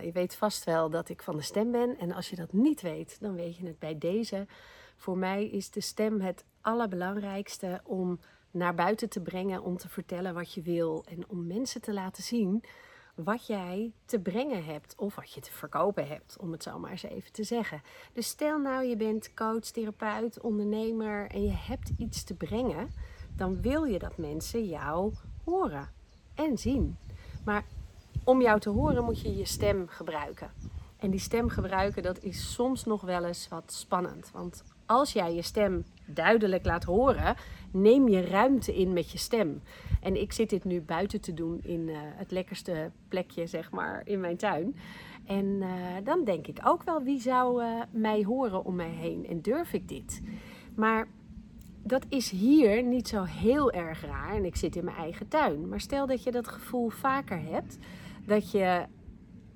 Nou, je weet vast wel dat ik van de stem ben. En als je dat niet weet, dan weet je het bij deze. Voor mij is de stem het allerbelangrijkste om naar buiten te brengen, om te vertellen wat je wil en om mensen te laten zien wat jij te brengen hebt of wat je te verkopen hebt, om het zo maar eens even te zeggen. Dus stel nou je bent coach, therapeut, ondernemer en je hebt iets te brengen, dan wil je dat mensen jou horen en zien. Maar om jou te horen moet je je stem gebruiken. En die stem gebruiken, dat is soms nog wel eens wat spannend. Want als jij je stem duidelijk laat horen, neem je ruimte in met je stem. En ik zit dit nu buiten te doen in uh, het lekkerste plekje, zeg maar, in mijn tuin. En uh, dan denk ik ook wel, wie zou uh, mij horen om mij heen? En durf ik dit? Maar dat is hier niet zo heel erg raar. En ik zit in mijn eigen tuin. Maar stel dat je dat gevoel vaker hebt, dat je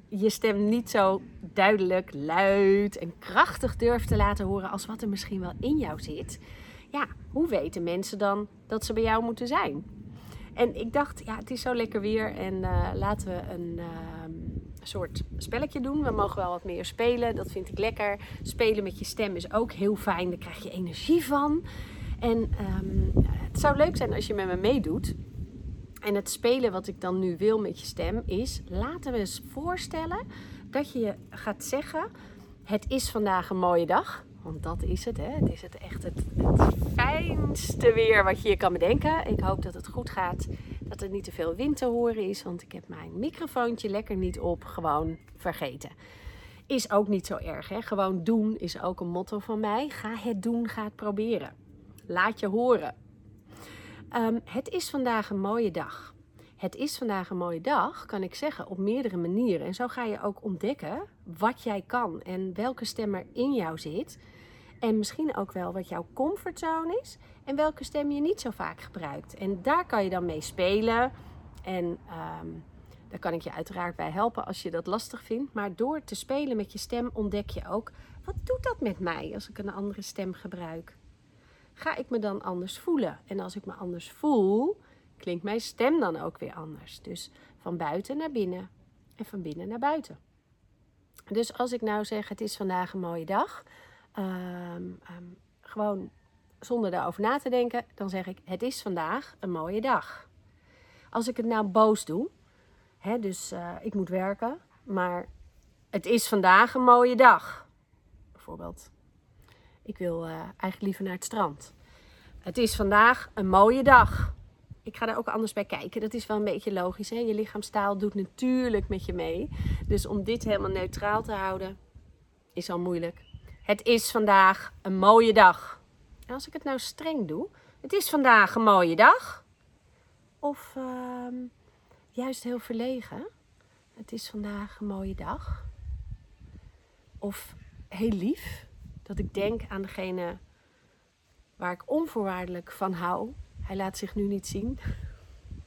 je stem niet zo duidelijk, luid en krachtig durft te laten horen als wat er misschien wel in jou zit. Ja, hoe weten mensen dan dat ze bij jou moeten zijn? En ik dacht, ja, het is zo lekker weer en uh, laten we een uh, soort spelletje doen. We mogen wel wat meer spelen, dat vind ik lekker. Spelen met je stem is ook heel fijn, daar krijg je energie van. En um, het zou leuk zijn als je met me meedoet. En het spelen wat ik dan nu wil met je stem is, laten we eens voorstellen dat je gaat zeggen, het is vandaag een mooie dag. Want dat is het, hè? Het is het echt het, het fijnste weer wat je je kan bedenken. Ik hoop dat het goed gaat, dat er niet te veel wind te horen is, want ik heb mijn microfoontje lekker niet op, gewoon vergeten. Is ook niet zo erg, hè? Gewoon doen is ook een motto van mij. Ga het doen, ga het proberen. Laat je horen. Um, het is vandaag een mooie dag. Het is vandaag een mooie dag, kan ik zeggen, op meerdere manieren. En zo ga je ook ontdekken wat jij kan en welke stem er in jou zit. En misschien ook wel wat jouw comfortzone is en welke stem je niet zo vaak gebruikt. En daar kan je dan mee spelen. En um, daar kan ik je uiteraard bij helpen als je dat lastig vindt. Maar door te spelen met je stem ontdek je ook, wat doet dat met mij als ik een andere stem gebruik? Ga ik me dan anders voelen? En als ik me anders voel, klinkt mijn stem dan ook weer anders. Dus van buiten naar binnen en van binnen naar buiten. Dus als ik nou zeg, het is vandaag een mooie dag, um, um, gewoon zonder daarover na te denken, dan zeg ik, het is vandaag een mooie dag. Als ik het nou boos doe, hè, dus uh, ik moet werken, maar het is vandaag een mooie dag. Bijvoorbeeld, ik wil uh, eigenlijk liever naar het strand. Het is vandaag een mooie dag. Ik ga daar ook anders bij kijken. Dat is wel een beetje logisch. Hè? Je lichaamstaal doet natuurlijk met je mee. Dus om dit helemaal neutraal te houden, is al moeilijk. Het is vandaag een mooie dag. En als ik het nou streng doe, het is vandaag een mooie dag. Of uh, juist heel verlegen. Het is vandaag een mooie dag. Of heel lief dat ik denk aan degene waar ik onvoorwaardelijk van hou. Hij laat zich nu niet zien.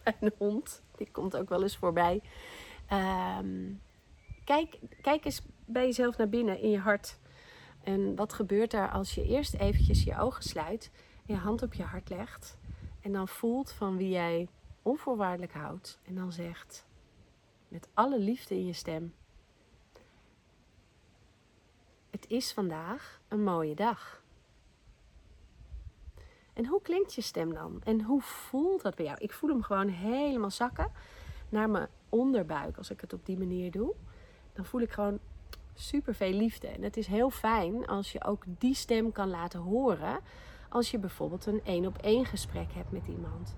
Een hond, die komt ook wel eens voorbij. Um, kijk, kijk eens bij jezelf naar binnen in je hart. En wat gebeurt er als je eerst eventjes je ogen sluit, en je hand op je hart legt en dan voelt van wie jij onvoorwaardelijk houdt en dan zegt met alle liefde in je stem: het is vandaag een mooie dag. En hoe klinkt je stem dan? En hoe voelt dat bij jou? Ik voel hem gewoon helemaal zakken naar mijn onderbuik als ik het op die manier doe. Dan voel ik gewoon super veel liefde. En het is heel fijn als je ook die stem kan laten horen. Als je bijvoorbeeld een één op één gesprek hebt met iemand.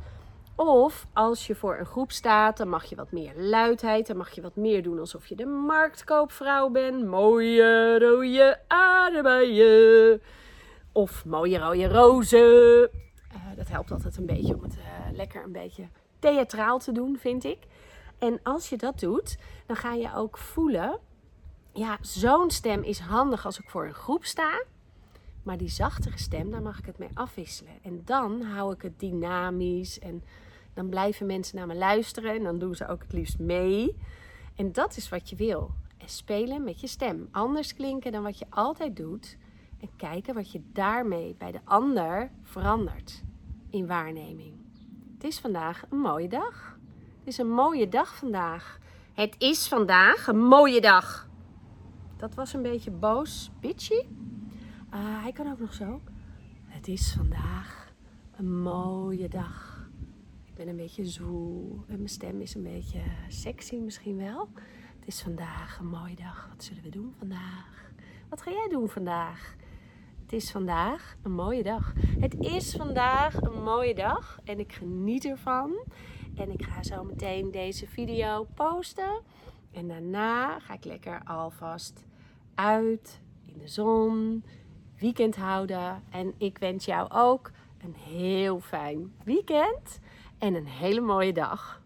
Of als je voor een groep staat, dan mag je wat meer luidheid. Dan mag je wat meer doen alsof je de marktkoopvrouw bent. Mooie rode aardbeien. Of mooie rode rozen. Uh, dat helpt altijd een beetje om het uh, lekker een beetje theatraal te doen, vind ik. En als je dat doet, dan ga je ook voelen. Ja, zo'n stem is handig als ik voor een groep sta. Maar die zachtere stem, daar mag ik het mee afwisselen. En dan hou ik het dynamisch en dan blijven mensen naar me luisteren en dan doen ze ook het liefst mee. En dat is wat je wil. En spelen met je stem. Anders klinken dan wat je altijd doet. En kijken wat je daarmee bij de ander verandert in waarneming. Het is vandaag een mooie dag. Het is een mooie dag vandaag. Het is vandaag een mooie dag. Dat was een beetje boos, bitchy. Uh, hij kan ook nog zo. Het is vandaag een mooie dag. Ben een beetje zwoel en mijn stem is een beetje sexy misschien wel. Het is vandaag een mooie dag. Wat zullen we doen vandaag? Wat ga jij doen vandaag? Het is vandaag een mooie dag. Het is vandaag een mooie dag en ik geniet ervan. En ik ga zo meteen deze video posten. En daarna ga ik lekker alvast uit in de zon, weekend houden. En ik wens jou ook een heel fijn weekend en een hele mooie dag.